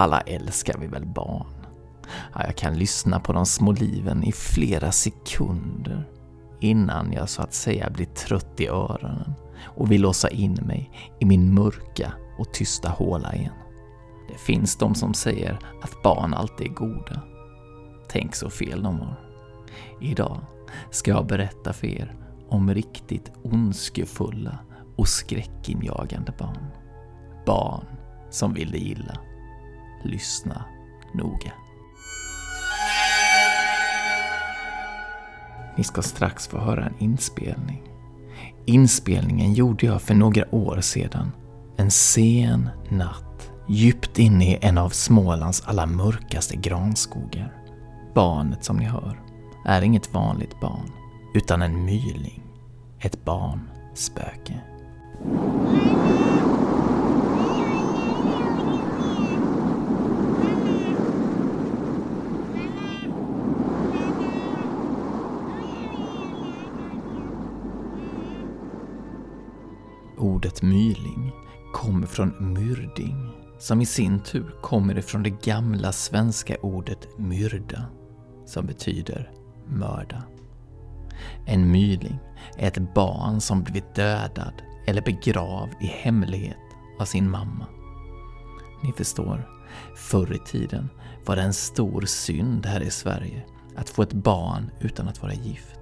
Alla älskar vi väl barn. Ja, jag kan lyssna på de små liven i flera sekunder innan jag så att säga blir trött i öronen och vill låsa in mig i min mörka och tysta håla igen. Det finns de som säger att barn alltid är goda. Tänk så fel de har. Idag ska jag berätta för er om riktigt ondskefulla och skräckinjagande barn. Barn som vill dig illa. Lyssna noga. Ni ska strax få höra en inspelning. Inspelningen gjorde jag för några år sedan. En sen natt, djupt inne i en av Smålands allra mörkaste granskogar. Barnet som ni hör är inget vanligt barn, utan en myling. Ett barnspöke. Ordet myling kommer från myrding, som i sin tur kommer ifrån det gamla svenska ordet myrda, som betyder mörda. En myling är ett barn som blivit dödad eller begravd i hemlighet av sin mamma. Ni förstår, förr i tiden var det en stor synd här i Sverige att få ett barn utan att vara gift.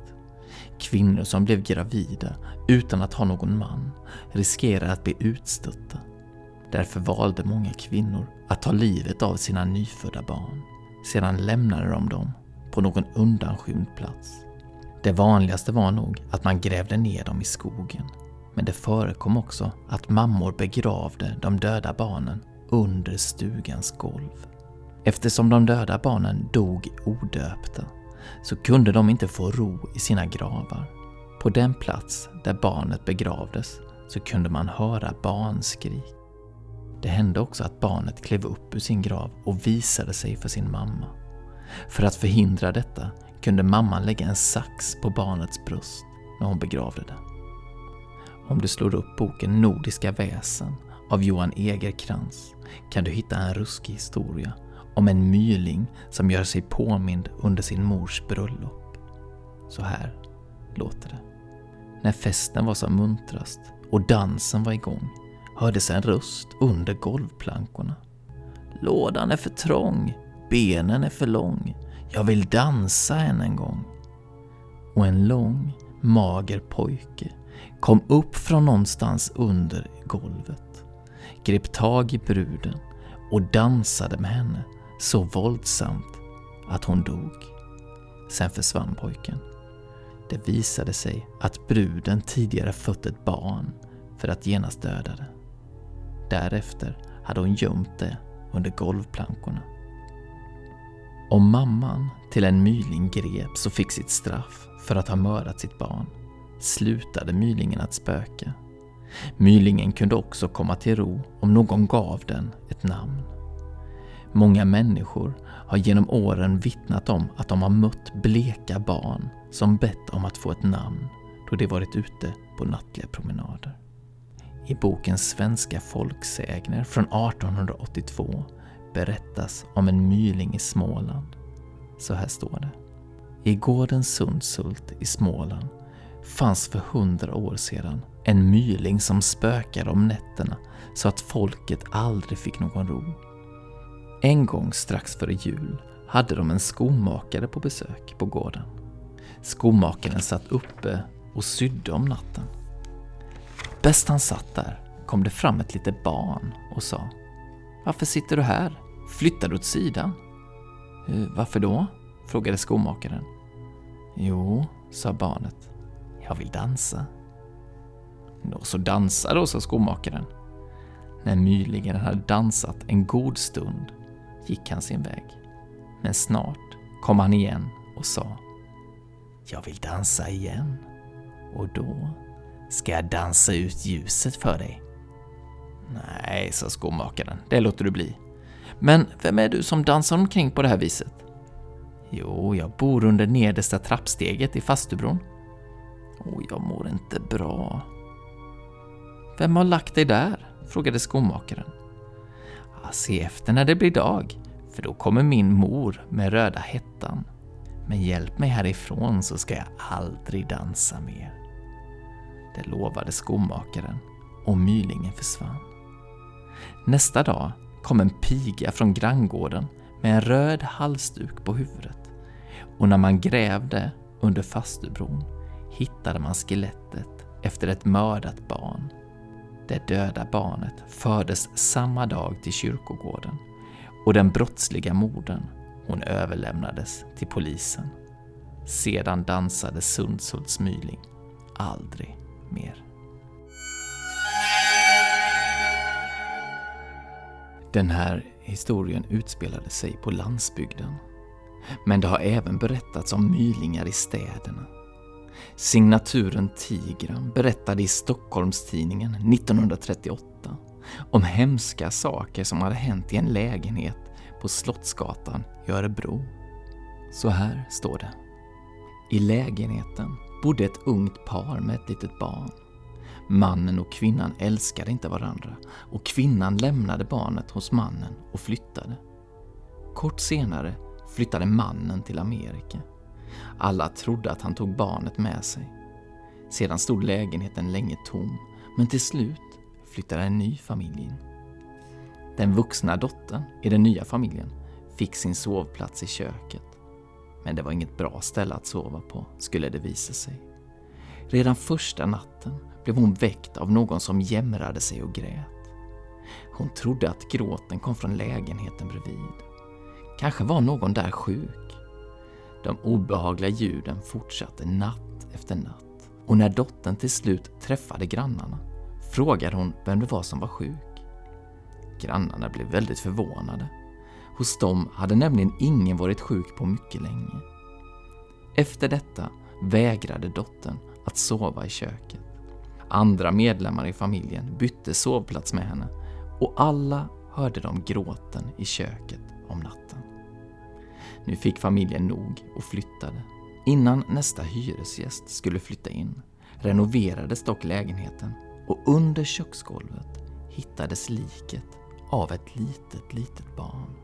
Kvinnor som blev gravida utan att ha någon man riskerade att bli utstötta. Därför valde många kvinnor att ta livet av sina nyfödda barn. Sedan lämnade de dem på någon undanskymd plats. Det vanligaste var nog att man grävde ner dem i skogen. Men det förekom också att mammor begravde de döda barnen under stugans golv. Eftersom de döda barnen dog odöpta så kunde de inte få ro i sina gravar. På den plats där barnet begravdes så kunde man höra barnskrik. Det hände också att barnet klev upp ur sin grav och visade sig för sin mamma. För att förhindra detta kunde mamman lägga en sax på barnets bröst när hon begravde det. Om du slår upp boken Nordiska väsen av Johan Egerkrans kan du hitta en ruskig historia om en myling som gör sig påmind under sin mors bröllop. Så här låter det. När festen var som muntrast och dansen var igång hördes en röst under golvplankorna. Lådan är för trång, benen är för lång, jag vill dansa än en gång. Och en lång, mager pojke kom upp från någonstans under golvet, grep tag i bruden och dansade med henne så våldsamt att hon dog. Sen försvann pojken. Det visade sig att bruden tidigare fött ett barn för att genast döda det. Därefter hade hon gömt det under golvplankorna. Om mamman till en myling greps och fick sitt straff för att ha mördat sitt barn slutade mylingen att spöka. Mylingen kunde också komma till ro om någon gav den ett namn. Många människor har genom åren vittnat om att de har mött bleka barn som bett om att få ett namn då de varit ute på nattliga promenader. I boken Svenska folksägner från 1882 berättas om en myling i Småland. Så här står det. I gården Sundshult i Småland fanns för hundra år sedan en myling som spökade om nätterna så att folket aldrig fick någon ro. En gång strax före jul hade de en skomakare på besök på gården. Skomakaren satt uppe och sydde om natten. Bäst han satt där kom det fram ett litet barn och sa Varför sitter du här? Flyttar du åt sidan? Eh, varför då? frågade skomakaren. Jo, sa barnet. Jag vill dansa. Nå, så dansa då, sa skomakaren. När myrlingen hade dansat en god stund gick han sin väg. Men snart kom han igen och sa Jag vill dansa igen. Och då ska jag dansa ut ljuset för dig. Nej, sa skomakaren, det låter du bli. Men vem är du som dansar omkring på det här viset? Jo, jag bor under nedersta trappsteget i fastubron. Och jag mår inte bra. Vem har lagt dig där? frågade skomakaren. Ah, se efter när det blir dag, för då kommer min mor med röda hettan. Men hjälp mig härifrån så ska jag aldrig dansa mer. Det lovade skomakaren och mylingen försvann. Nästa dag kom en piga från granngården med en röd halsduk på huvudet och när man grävde under fastubron hittade man skelettet efter ett mördat barn. Det döda barnet fördes samma dag till kyrkogården och den brottsliga modern, hon överlämnades till polisen. Sedan dansade Sundshults myling aldrig mer. Den här historien utspelade sig på landsbygden. Men det har även berättats om mylingar i städerna. Signaturen Tigran berättade i Stockholmstidningen 1938 om hemska saker som hade hänt i en lägenhet på Slottsgatan i Örebro. Så här står det. I lägenheten bodde ett ungt par med ett litet barn. Mannen och kvinnan älskade inte varandra och kvinnan lämnade barnet hos mannen och flyttade. Kort senare flyttade mannen till Amerika. Alla trodde att han tog barnet med sig. Sedan stod lägenheten länge tom, men till slut flyttade en ny familj in. Den vuxna dottern i den nya familjen fick sin sovplats i köket. Men det var inget bra ställe att sova på, skulle det visa sig. Redan första natten blev hon väckt av någon som jämrade sig och grät. Hon trodde att gråten kom från lägenheten bredvid. Kanske var någon där sjuk. De obehagliga ljuden fortsatte natt efter natt och när dottern till slut träffade grannarna frågade hon vem det var som var sjuk. Grannarna blev väldigt förvånade. Hos dem hade nämligen ingen varit sjuk på mycket länge. Efter detta vägrade dottern att sova i köket. Andra medlemmar i familjen bytte sovplats med henne och alla hörde de gråten i köket om natten. Nu fick familjen nog och flyttade. Innan nästa hyresgäst skulle flytta in renoverades dock lägenheten och under köksgolvet hittades liket av ett litet, litet barn.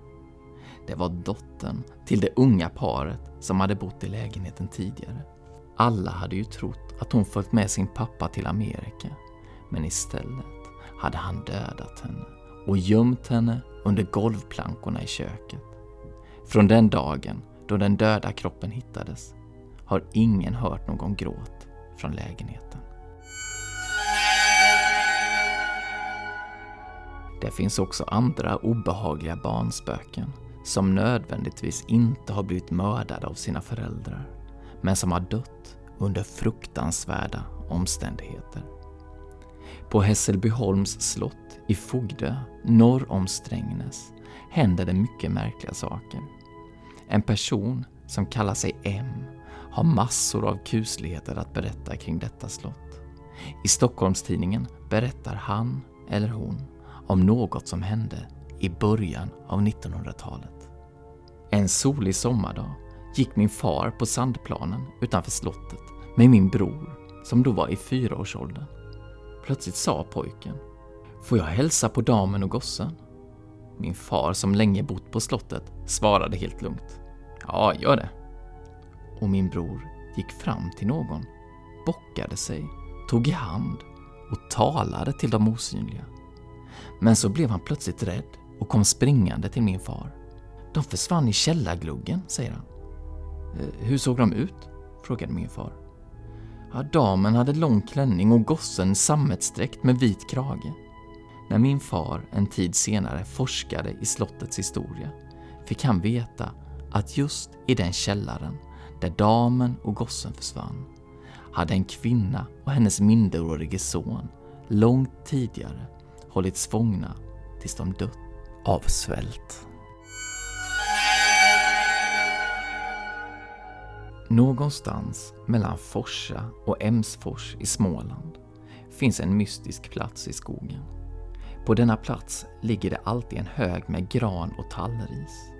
Det var dottern till det unga paret som hade bott i lägenheten tidigare. Alla hade ju trott att hon följt med sin pappa till Amerika, men istället hade han dödat henne och gömt henne under golvplankorna i köket. Från den dagen då den döda kroppen hittades har ingen hört någon gråt från lägenheten. Det finns också andra obehagliga barnspöken som nödvändigtvis inte har blivit mördade av sina föräldrar, men som har dött under fruktansvärda omständigheter. På Hässelbyholms slott i Fogdö, norr om Strängnäs, händer det mycket märkliga saker. En person som kallar sig M har massor av kusligheter att berätta kring detta slott. I Stockholmstidningen berättar han eller hon om något som hände i början av 1900-talet. En solig sommardag gick min far på sandplanen utanför slottet med min bror som då var i fyraårsåldern. Plötsligt sa pojken Får jag hälsa på damen och gossen? Min far som länge bott på slottet svarade helt lugnt Ja, gör det. Och min bror gick fram till någon, bockade sig, tog i hand och talade till de osynliga. Men så blev han plötsligt rädd och kom springande till min far. De försvann i källargluggen, säger han. Eh, hur såg de ut? frågade min far. Ja, damen hade lång klänning och gossen sammetsdräkt med vit krage. När min far en tid senare forskade i slottets historia fick han veta att just i den källaren där damen och gossen försvann hade en kvinna och hennes minderårige son långt tidigare hållits fångna tills de dött av svält. Någonstans mellan Forsa och Emsfors i Småland finns en mystisk plats i skogen. På denna plats ligger det alltid en hög med gran och tallris.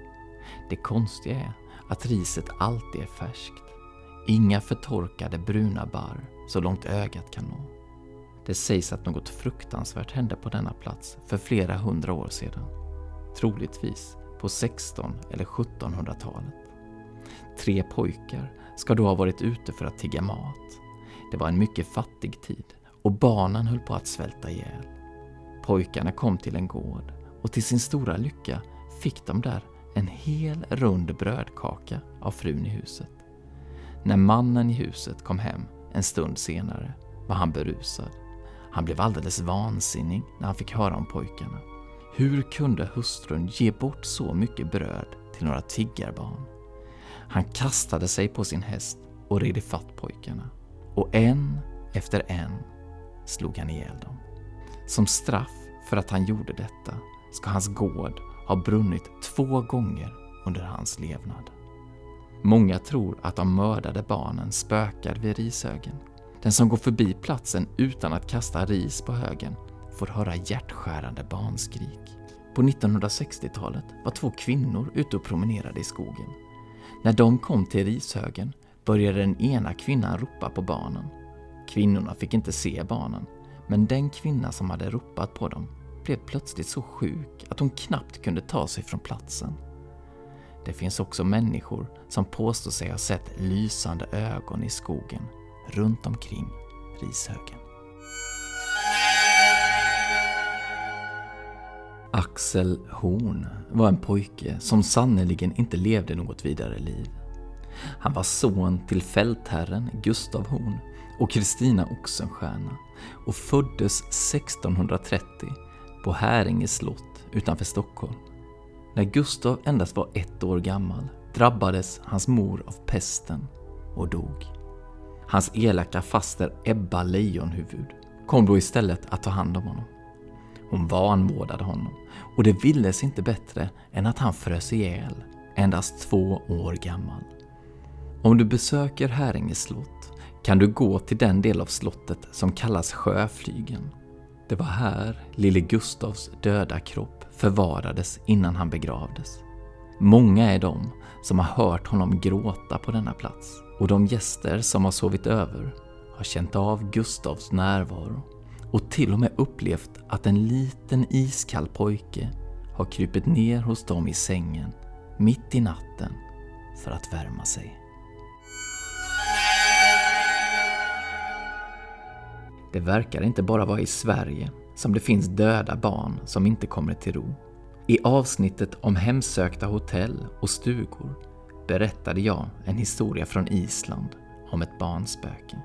Det konstiga är att riset alltid är färskt. Inga förtorkade bruna barr så långt ögat kan nå. Det sägs att något fruktansvärt hände på denna plats för flera hundra år sedan. Troligtvis på 16 eller 1700-talet. Tre pojkar ska då ha varit ute för att tigga mat. Det var en mycket fattig tid och barnen höll på att svälta ihjäl. Pojkarna kom till en gård och till sin stora lycka fick de där en hel rund brödkaka av frun i huset. När mannen i huset kom hem en stund senare var han berusad. Han blev alldeles vansinnig när han fick höra om pojkarna. Hur kunde hustrun ge bort så mycket bröd till några tiggarbarn? Han kastade sig på sin häst och red ifatt pojkarna. Och en efter en slog han ihjäl dem. Som straff för att han gjorde detta ska hans gård ha brunnit två gånger under hans levnad. Många tror att de mördade barnen spökar vid rishögen. Den som går förbi platsen utan att kasta ris på högen får höra hjärtskärande barnskrik. På 1960-talet var två kvinnor ute och promenerade i skogen. När de kom till rishögen började den ena kvinnan ropa på barnen. Kvinnorna fick inte se barnen, men den kvinna som hade ropat på dem blev plötsligt så sjuk att hon knappt kunde ta sig från platsen. Det finns också människor som påstår sig ha sett lysande ögon i skogen runt omkring rishögen. Axel Horn var en pojke som sannerligen inte levde något vidare liv. Han var son till fältherren Gustav Horn och Kristina Oxenstierna och föddes 1630 på Häringe slott utanför Stockholm. När Gustav endast var ett år gammal drabbades hans mor av pesten och dog. Hans elaka faster Ebba Lejonhuvud kom då istället att ta hand om honom. Hon vanvårdade honom och det ville sig inte bättre än att han frös ihjäl, endast två år gammal. Om du besöker Häringe slott kan du gå till den del av slottet som kallas Sjöflygen. Det var här lille Gustavs döda kropp förvarades innan han begravdes. Många är de som har hört honom gråta på denna plats och de gäster som har sovit över har känt av Gustavs närvaro och till och med upplevt att en liten iskall pojke har krypit ner hos dem i sängen mitt i natten för att värma sig. Det verkar inte bara vara i Sverige som det finns döda barn som inte kommer till ro. I avsnittet om hemsökta hotell och stugor berättade jag en historia från Island om ett barnspöke.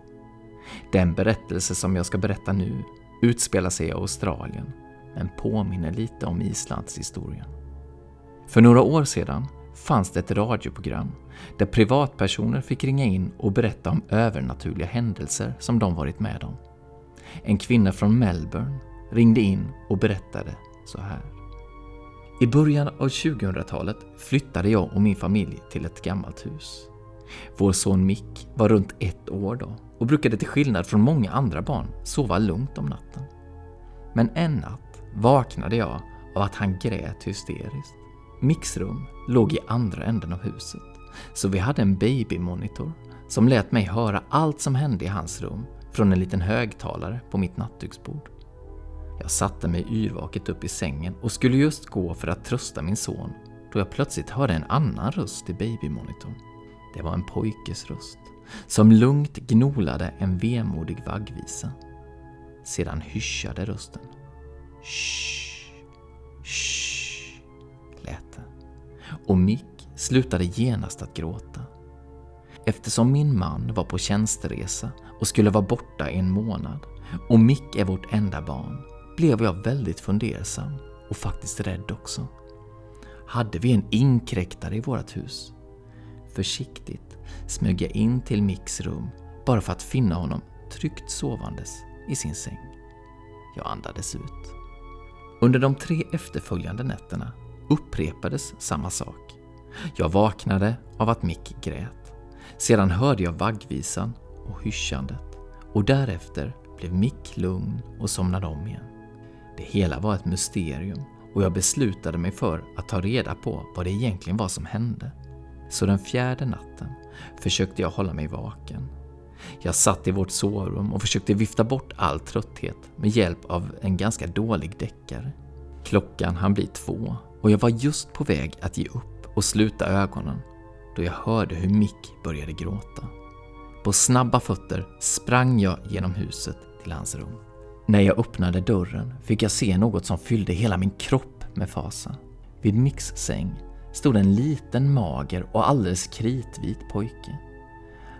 Den berättelse som jag ska berätta nu utspelar sig i Australien men påminner lite om Islands historia. För några år sedan fanns det ett radioprogram där privatpersoner fick ringa in och berätta om övernaturliga händelser som de varit med om. En kvinna från Melbourne ringde in och berättade så här. I början av 2000-talet flyttade jag och min familj till ett gammalt hus. Vår son Mick var runt ett år då och brukade till skillnad från många andra barn sova lugnt om natten. Men en natt vaknade jag av att han grät hysteriskt. Micks rum låg i andra änden av huset, så vi hade en babymonitor som lät mig höra allt som hände i hans rum från en liten högtalare på mitt nattduksbord. Jag satte mig yrvaket upp i sängen och skulle just gå för att trösta min son då jag plötsligt hörde en annan röst i babymonitorn. Det var en pojkes röst som lugnt gnolade en vemodig vaggvisa. Sedan hyschade rösten. Shh, shh, lät det. Och Mick slutade genast att gråta. Eftersom min man var på tjänsteresa och skulle vara borta i en månad och Mick är vårt enda barn blev jag väldigt fundersam och faktiskt rädd också. Hade vi en inkräktare i vårt hus? Försiktigt smög jag in till Micks rum bara för att finna honom tryggt sovandes i sin säng. Jag andades ut. Under de tre efterföljande nätterna upprepades samma sak. Jag vaknade av att Mick grät. Sedan hörde jag vaggvisan och hyschandet och därefter blev Mick lugn och somnade om igen. Det hela var ett mysterium och jag beslutade mig för att ta reda på vad det egentligen var som hände. Så den fjärde natten försökte jag hålla mig vaken. Jag satt i vårt sovrum och försökte vifta bort all trötthet med hjälp av en ganska dålig deckare. Klockan hann bli två och jag var just på väg att ge upp och sluta ögonen då jag hörde hur Mick började gråta. På snabba fötter sprang jag genom huset till hans rum. När jag öppnade dörren fick jag se något som fyllde hela min kropp med fasa. Vid Micks säng stod en liten mager och alldeles kritvit pojke.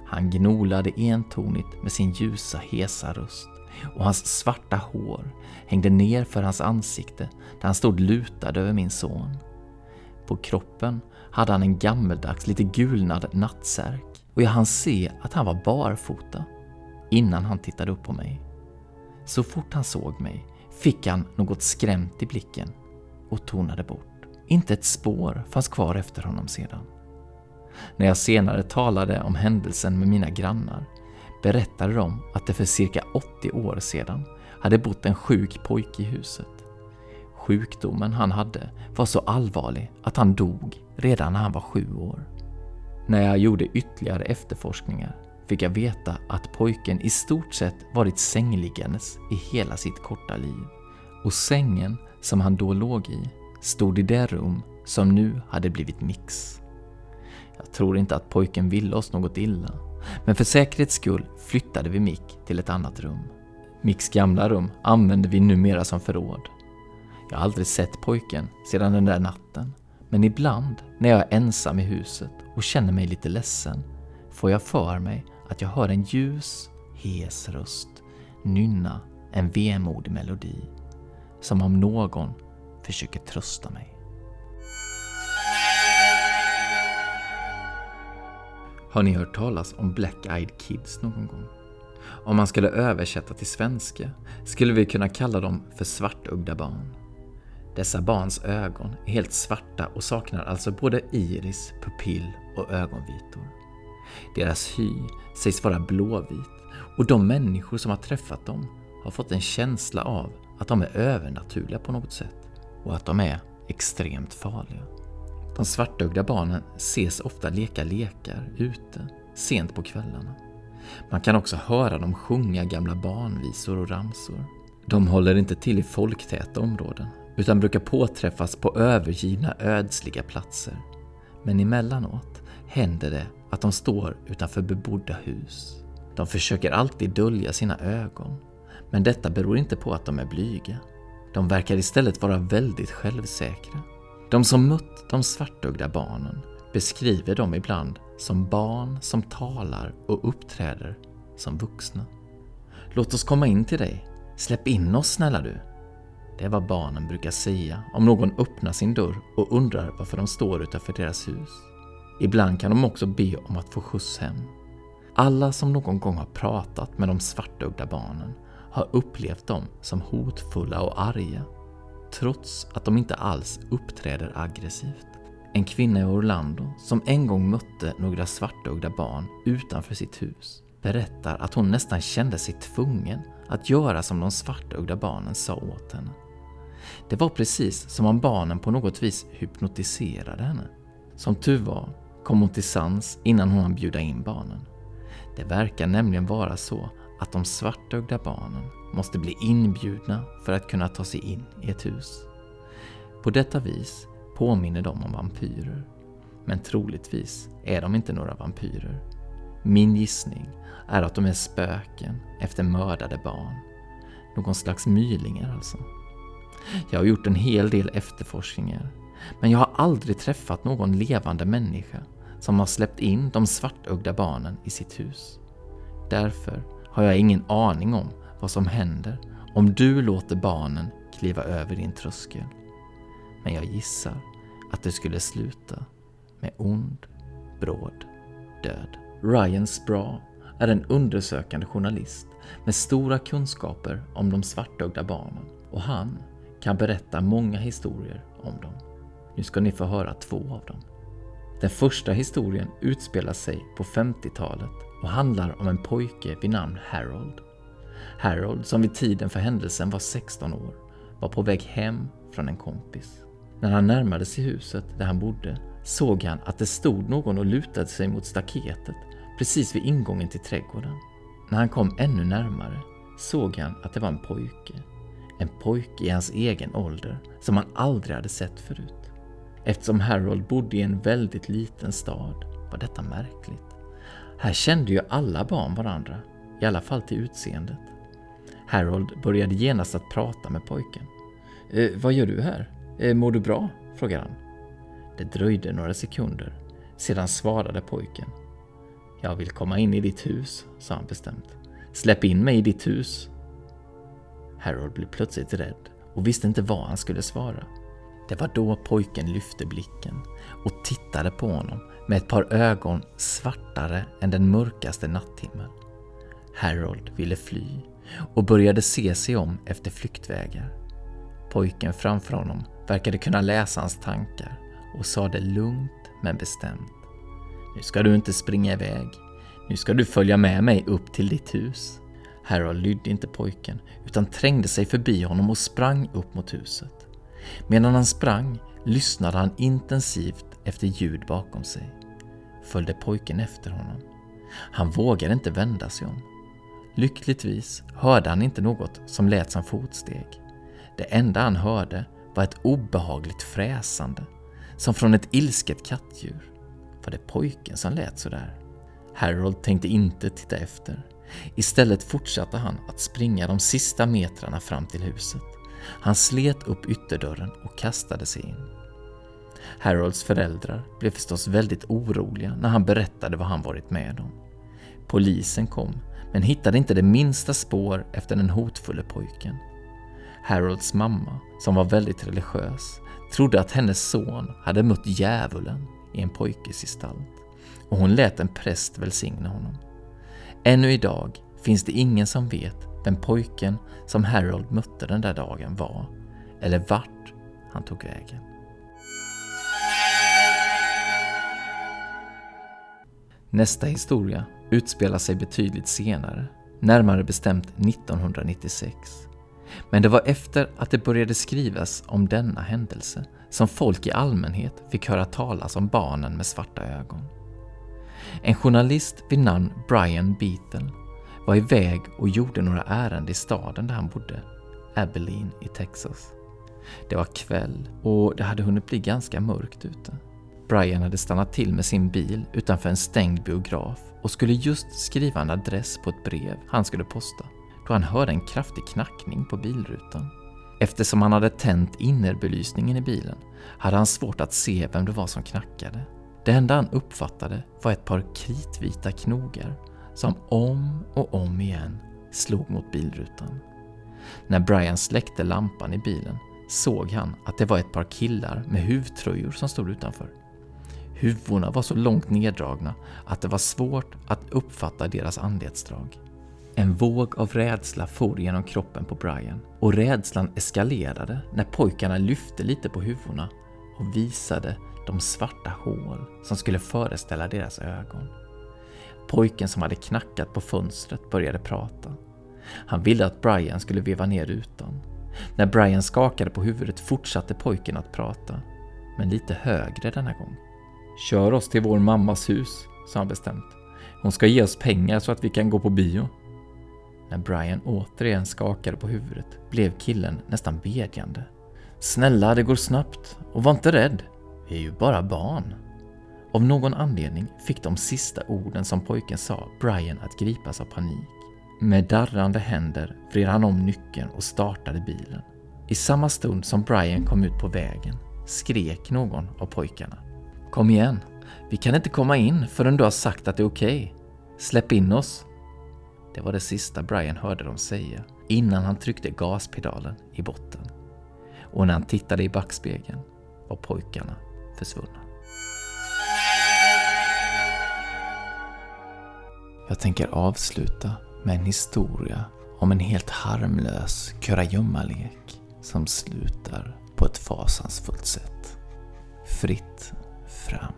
Han gnolade entonigt med sin ljusa, hesa röst och hans svarta hår hängde ner för hans ansikte där han stod lutad över min son. På kroppen hade han en gammeldags, lite gulnad nattsärk och jag hann se att han var barfota innan han tittade upp på mig. Så fort han såg mig fick han något skrämt i blicken och tonade bort. Inte ett spår fanns kvar efter honom sedan. När jag senare talade om händelsen med mina grannar berättade de att det för cirka 80 år sedan hade bott en sjuk pojke i huset. Sjukdomen han hade var så allvarlig att han dog redan när han var sju år. När jag gjorde ytterligare efterforskningar fick jag veta att pojken i stort sett varit sängliggandes i hela sitt korta liv. Och sängen som han då låg i stod i det rum som nu hade blivit Mix. Jag tror inte att pojken ville oss något illa, men för säkerhets skull flyttade vi Mick till ett annat rum. Micks gamla rum använde vi numera som förråd. Jag har aldrig sett pojken sedan den där natten, men ibland när jag är ensam i huset och känner mig lite ledsen får jag för mig att jag hör en ljus, hes röst nynna en vemodig melodi. Som om någon försöker trösta mig. Har ni hört talas om Black Eyed Kids någon gång? Om man skulle översätta till svenska skulle vi kunna kalla dem för svartögda barn. Dessa barns ögon är helt svarta och saknar alltså både iris, pupill och ögonvitor. Deras hy sägs vara blåvit och de människor som har träffat dem har fått en känsla av att de är övernaturliga på något sätt och att de är extremt farliga. De svartögda barnen ses ofta leka lekar ute, sent på kvällarna. Man kan också höra dem sjunga gamla barnvisor och ramsor. De håller inte till i folktäta områden, utan brukar påträffas på övergivna ödsliga platser. Men emellanåt händer det att de står utanför bebodda hus. De försöker alltid dölja sina ögon, men detta beror inte på att de är blyga. De verkar istället vara väldigt självsäkra. De som mött de svartögda barnen beskriver dem ibland som barn som talar och uppträder som vuxna. Låt oss komma in till dig. Släpp in oss snälla du. Det är vad barnen brukar säga om någon öppnar sin dörr och undrar varför de står utanför deras hus. Ibland kan de också be om att få skjuts hem. Alla som någon gång har pratat med de svartögda barnen har upplevt dem som hotfulla och arga, trots att de inte alls uppträder aggressivt. En kvinna i Orlando som en gång mötte några svartögda barn utanför sitt hus berättar att hon nästan kände sig tvungen att göra som de svartögda barnen sa åt henne. Det var precis som om barnen på något vis hypnotiserade henne. Som tur var kom hon till sans innan hon hann bjuda in barnen. Det verkar nämligen vara så att de svartögda barnen måste bli inbjudna för att kunna ta sig in i ett hus. På detta vis påminner de om vampyrer. Men troligtvis är de inte några vampyrer. Min gissning är att de är spöken efter mördade barn. Någon slags mylingar alltså. Jag har gjort en hel del efterforskningar, men jag har aldrig träffat någon levande människa som har släppt in de svartögda barnen i sitt hus. Därför har jag ingen aning om vad som händer om du låter barnen kliva över din tröskel. Men jag gissar att det skulle sluta med ond, bråd död. Ryan Spraw är en undersökande journalist med stora kunskaper om de svartögda barnen och han kan berätta många historier om dem. Nu ska ni få höra två av dem. Den första historien utspelar sig på 50-talet och handlar om en pojke vid namn Harold. Harold, som vid tiden för händelsen var 16 år, var på väg hem från en kompis. När han närmade sig huset där han bodde såg han att det stod någon och lutade sig mot staketet precis vid ingången till trädgården. När han kom ännu närmare såg han att det var en pojke. En pojke i hans egen ålder som han aldrig hade sett förut. Eftersom Harold bodde i en väldigt liten stad var detta märkligt. Här kände ju alla barn varandra, i alla fall till utseendet. Harold började genast att prata med pojken. Eh, vad gör du här? Eh, mår du bra? frågade han. Det dröjde några sekunder. Sedan svarade pojken. Jag vill komma in i ditt hus, sa han bestämt. Släpp in mig i ditt hus. Harold blev plötsligt rädd och visste inte vad han skulle svara. Det var då pojken lyfte blicken och tittade på honom med ett par ögon svartare än den mörkaste natthimmel. Harold ville fly och började se sig om efter flyktvägar. Pojken framför honom verkade kunna läsa hans tankar och sade lugnt men bestämt. Nu ska du inte springa iväg. Nu ska du följa med mig upp till ditt hus. Harold lydde inte pojken utan trängde sig förbi honom och sprang upp mot huset. Medan han sprang lyssnade han intensivt efter ljud bakom sig. Följde pojken efter honom. Han vågade inte vända sig om. Lyckligtvis hörde han inte något som lät som fotsteg. Det enda han hörde var ett obehagligt fräsande som från ett ilsket kattdjur. Var det pojken som lät sådär? Harold tänkte inte titta efter. Istället fortsatte han att springa de sista metrarna fram till huset. Han slet upp ytterdörren och kastade sig in. Harolds föräldrar blev förstås väldigt oroliga när han berättade vad han varit med om. Polisen kom, men hittade inte det minsta spår efter den hotfulle pojken. Harolds mamma, som var väldigt religiös, trodde att hennes son hade mött djävulen i en pojkes gestalt och hon lät en präst välsigna honom. Ännu idag finns det ingen som vet vem pojken som Harold mötte den där dagen var eller vart han tog vägen. Nästa historia utspelar sig betydligt senare, närmare bestämt 1996. Men det var efter att det började skrivas om denna händelse som folk i allmänhet fick höra talas om barnen med svarta ögon. En journalist vid namn Brian Beatle var iväg och gjorde några ärenden i staden där han bodde, Abilene i Texas. Det var kväll och det hade hunnit bli ganska mörkt ute. Brian hade stannat till med sin bil utanför en stängd biograf och skulle just skriva en adress på ett brev han skulle posta då han hörde en kraftig knackning på bilrutan. Eftersom han hade tänt innerbelysningen i bilen hade han svårt att se vem det var som knackade. Det enda han uppfattade var ett par kritvita knogar som om och om igen slog mot bilrutan. När Brian släckte lampan i bilen såg han att det var ett par killar med huvtröjor som stod utanför. Huvudena var så långt neddragna att det var svårt att uppfatta deras anletsdrag. En våg av rädsla for genom kroppen på Brian och rädslan eskalerade när pojkarna lyfte lite på huvudena och visade de svarta hål som skulle föreställa deras ögon. Pojken som hade knackat på fönstret började prata. Han ville att Brian skulle veva ner rutan. När Brian skakade på huvudet fortsatte pojken att prata, men lite högre denna gång. Kör oss till vår mammas hus, sa han bestämt. Hon ska ge oss pengar så att vi kan gå på bio. När Brian återigen skakade på huvudet blev killen nästan bedjande. Snälla, det går snabbt och var inte rädd. Vi är ju bara barn. Av någon anledning fick de sista orden som pojken sa Brian att gripas av panik. Med darrande händer vred han om nyckeln och startade bilen. I samma stund som Brian kom ut på vägen skrek någon av pojkarna. Kom igen, vi kan inte komma in förrän du har sagt att det är okej. Okay. Släpp in oss. Det var det sista Brian hörde dem säga innan han tryckte gaspedalen i botten. och när han tittade i backspegeln var pojkarna försvunna. Jag tänker avsluta med en historia om en helt harmlös kurragömmalek som slutar på ett fasansfullt sätt. Fritt fram.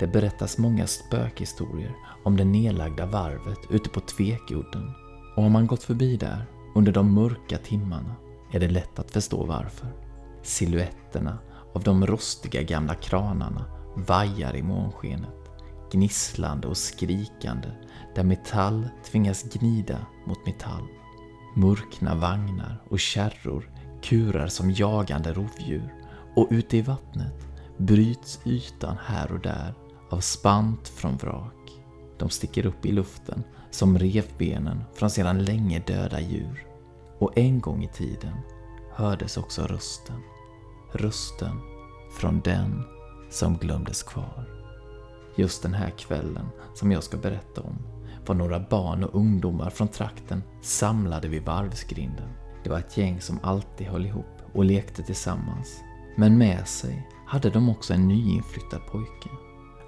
Det berättas många spökhistorier om det nedlagda varvet ute på Tvekudden och har man gått förbi där under de mörka timmarna är det lätt att förstå varför. Silhuetterna av de rostiga gamla kranarna vajar i månskenet, gnisslande och skrikande där metall tvingas gnida mot metall. Murkna vagnar och kärror kurar som jagande rovdjur och ute i vattnet bryts ytan här och där av spant från vrak. De sticker upp i luften som revbenen från sedan länge döda djur. Och en gång i tiden hördes också rösten. Rösten från den som glömdes kvar. Just den här kvällen som jag ska berätta om var några barn och ungdomar från trakten samlade vid varvsgrinden. Det var ett gäng som alltid höll ihop och lekte tillsammans. Men med sig hade de också en nyinflyttad pojke.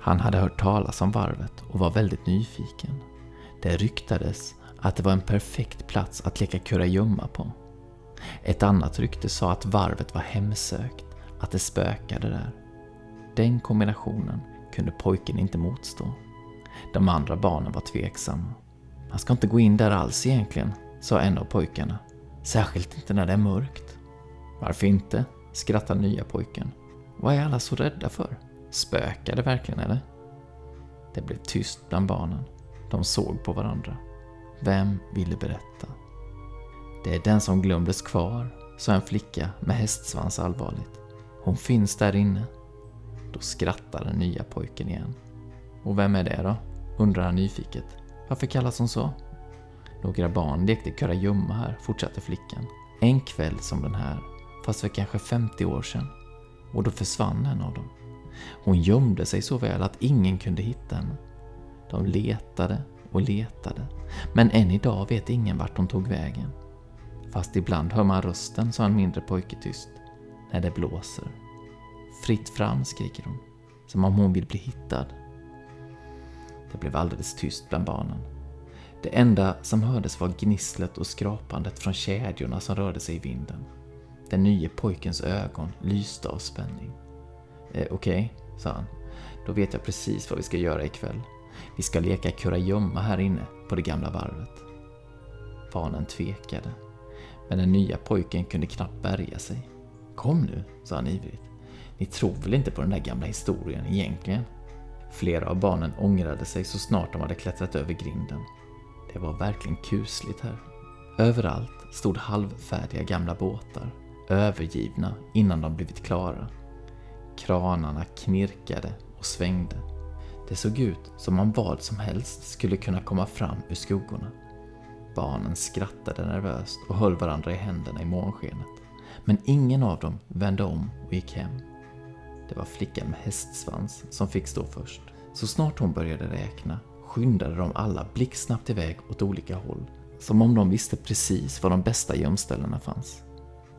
Han hade hört talas om varvet och var väldigt nyfiken. Det ryktades att det var en perfekt plats att leka kurragömma på. Ett annat rykte sa att varvet var hemsökt, att det spökade där. Den kombinationen kunde pojken inte motstå. De andra barnen var tveksamma. Man ska inte gå in där alls egentligen, sa en av pojkarna. Särskilt inte när det är mörkt. Varför inte? skrattade nya pojken. Vad är alla så rädda för? Spökar det verkligen eller? Det blev tyst bland barnen. De såg på varandra. Vem ville berätta? Det är den som glömdes kvar, sa en flicka med hästsvans allvarligt. Hon finns där inne. Då skrattar den nya pojken igen. Och vem är det då? undrar han nyfiket. Varför kallas hon så? Några barn lekte kurragömma här, fortsatte flickan. En kväll som den här, fast för kanske 50 år sedan. Och då försvann en av dem. Hon gömde sig så väl att ingen kunde hitta henne. De letade och letade, men än idag vet ingen vart hon tog vägen. Fast ibland hör man rösten, sa en mindre pojke tyst, när det blåser. Fritt fram, skriker hon, som om hon vill bli hittad. Det blev alldeles tyst bland barnen. Det enda som hördes var gnisslet och skrapandet från kedjorna som rörde sig i vinden. Den nye pojkens ögon lyste av spänning. Eh, Okej, okay, sa han. Då vet jag precis vad vi ska göra ikväll. Vi ska leka kurragömma här inne på det gamla varvet. Barnen tvekade. Men den nya pojken kunde knappt bärga sig. Kom nu, sa han ivrigt. Ni tror väl inte på den där gamla historien egentligen? Flera av barnen ångrade sig så snart de hade klättrat över grinden. Det var verkligen kusligt här. Överallt stod halvfärdiga gamla båtar, övergivna innan de blivit klara. Kranarna knirkade och svängde. Det såg ut som om vad som helst skulle kunna komma fram ur skuggorna. Barnen skrattade nervöst och höll varandra i händerna i månskenet. Men ingen av dem vände om och gick hem. Det var flickan med hästsvans som fick stå först. Så snart hon började räkna skyndade de alla blixtsnabbt iväg åt olika håll. Som om de visste precis var de bästa gömställena fanns.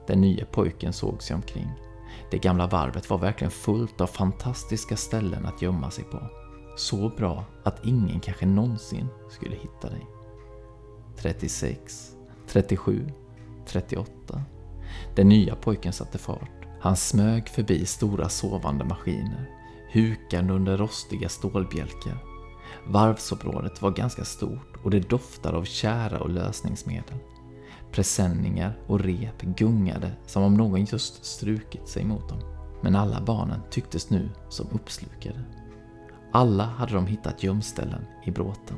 Den nya pojken såg sig omkring. Det gamla varvet var verkligen fullt av fantastiska ställen att gömma sig på. Så bra att ingen kanske någonsin skulle hitta dig. 36, 37, 38. Den nya pojken satte fart. Han smög förbi stora sovande maskiner, hukande under rostiga stålbjälkar. Varvsområdet var ganska stort och det doftade av kära och lösningsmedel. Presenningar och rep gungade som om någon just strukit sig mot dem. Men alla barnen tycktes nu som uppslukade. Alla hade de hittat gömställen i bråten.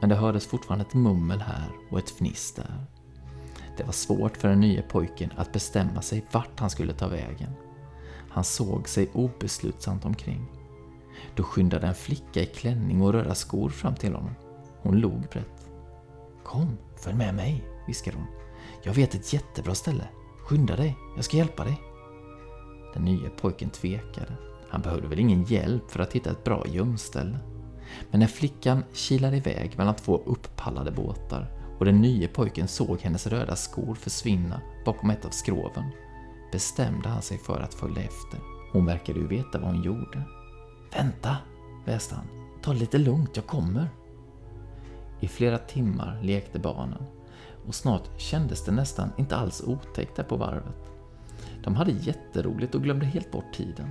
Men det hördes fortfarande ett mummel här och ett fniss där. Det var svårt för den nya pojken att bestämma sig vart han skulle ta vägen. Han såg sig obeslutsamt omkring. Då skyndade en flicka i klänning och röda skor fram till honom. Hon log brett. Kom, följ med mig, viskade hon. Jag vet ett jättebra ställe. Skynda dig, jag ska hjälpa dig. Den nya pojken tvekade. Han behövde väl ingen hjälp för att hitta ett bra gömställe. Men när flickan kilade iväg mellan två upppallade båtar och den nye pojken såg hennes röda skor försvinna bakom ett av skroven bestämde han sig för att följa efter. Hon verkade ju veta vad hon gjorde. Vänta, väste han. Ta det lite lugnt, jag kommer. I flera timmar lekte barnen och snart kändes det nästan inte alls otäckt där på varvet. De hade jätteroligt och glömde helt bort tiden.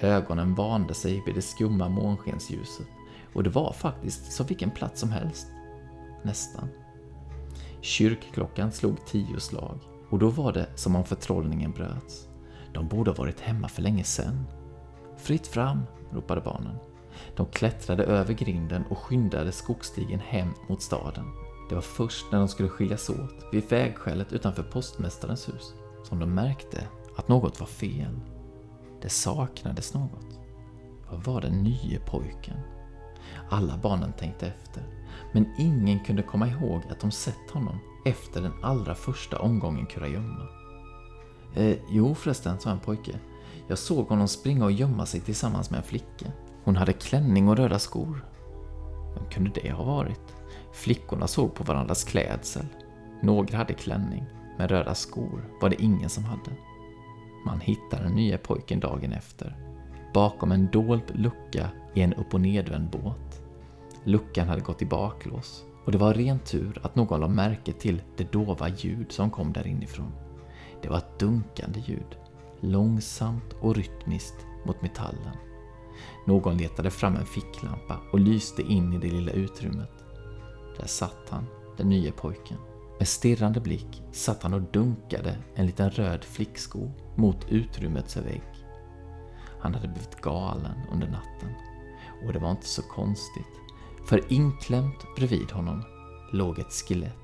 Ögonen vande sig vid det skumma månskensljuset och det var faktiskt som vilken plats som helst. Nästan. Kyrkklockan slog tio slag och då var det som om förtrollningen bröts. De borde ha varit hemma för länge sedan. Fritt fram, ropade barnen. De klättrade över grinden och skyndade skogsstigen hem mot staden. Det var först när de skulle skiljas åt, vid vägskälet utanför postmästarens hus, som de märkte att något var fel. Det saknades något. Vad var den nye pojken? Alla barnen tänkte efter, men ingen kunde komma ihåg att de sett honom efter den allra första omgången kurragömma. Eh, jo förresten, sa en pojke. Jag såg honom springa och gömma sig tillsammans med en flicka. Hon hade klänning och röda skor. Vem kunde det ha varit? Flickorna såg på varandras klädsel. Några hade klänning, men röda skor var det ingen som hade. Man hittade den nya pojken dagen efter, bakom en dold lucka i en upp och nedvänd båt. Luckan hade gått i baklås och det var ren tur att någon lade märke till det dova ljud som kom där inifrån. Det var ett dunkande ljud, långsamt och rytmiskt mot metallen. Någon letade fram en ficklampa och lyste in i det lilla utrymmet. Där satt han, den nya pojken. Med stirrande blick satt han och dunkade en liten röd flicksko mot utrymmets vägg. Han hade blivit galen under natten. Och det var inte så konstigt. För inklämt bredvid honom låg ett skelett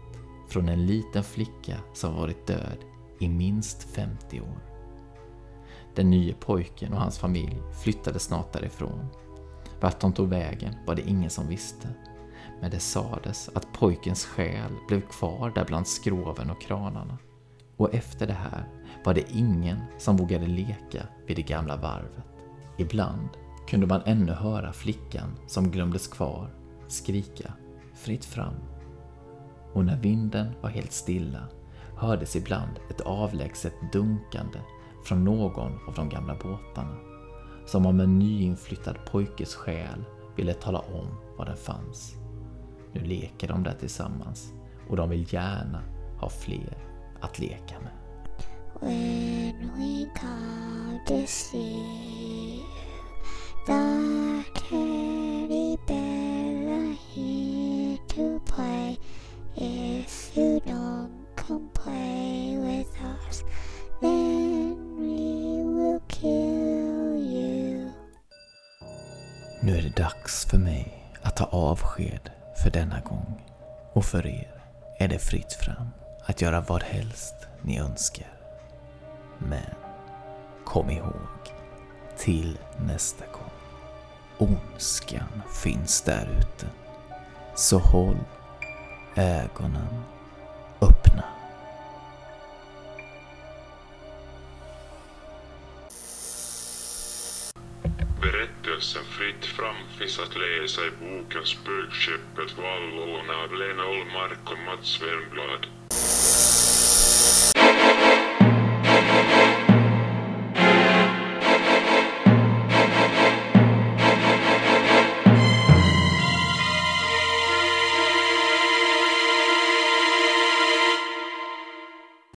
från en liten flicka som varit död i minst 50 år. Den nye pojken och hans familj flyttade snart därifrån. Vart de tog vägen var det ingen som visste. Men det sades att pojkens själ blev kvar där bland skroven och kranarna. Och efter det här var det ingen som vågade leka vid det gamla varvet. Ibland kunde man ännu höra flickan som glömdes kvar skrika fritt fram. Och när vinden var helt stilla hördes ibland ett avlägset dunkande från någon av de gamla båtarna. Som om en nyinflyttad pojkes själ ville tala om var den fanns. Nu leker de där tillsammans och de vill gärna ha fler att leka med. When we come to see you, the teddy bear are here to play. If you don't come play with us, then we will kill you. Nu är det dags för mig att ta avsked för denna gång. Och för er är det fritt fram att göra vad helst ni önskar. Men kom ihåg, till nästa gång. Ondskan finns där ute. Så håll ögonen öppna. Berättelsen Fritt fram finns att läsa i boken Spökskeppet Vallåna av Lena Olmark och Mats Wernblad.